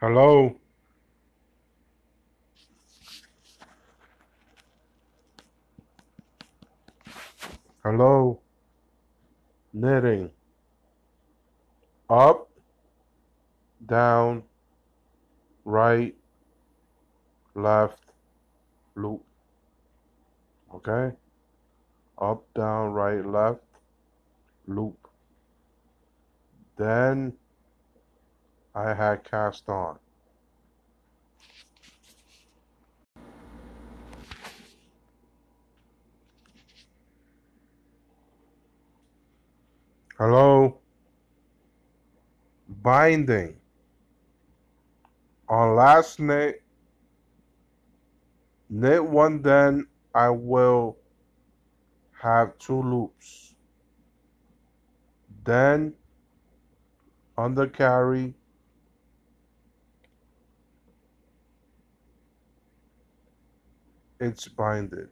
Hello? Hello? Knitting. Up, down, right, left, loop. Okay? Up, down, right, left, loop. Then I had cast on. Hello? Binding. On last knit, knit one, then I will have two loops. Then under it's binded.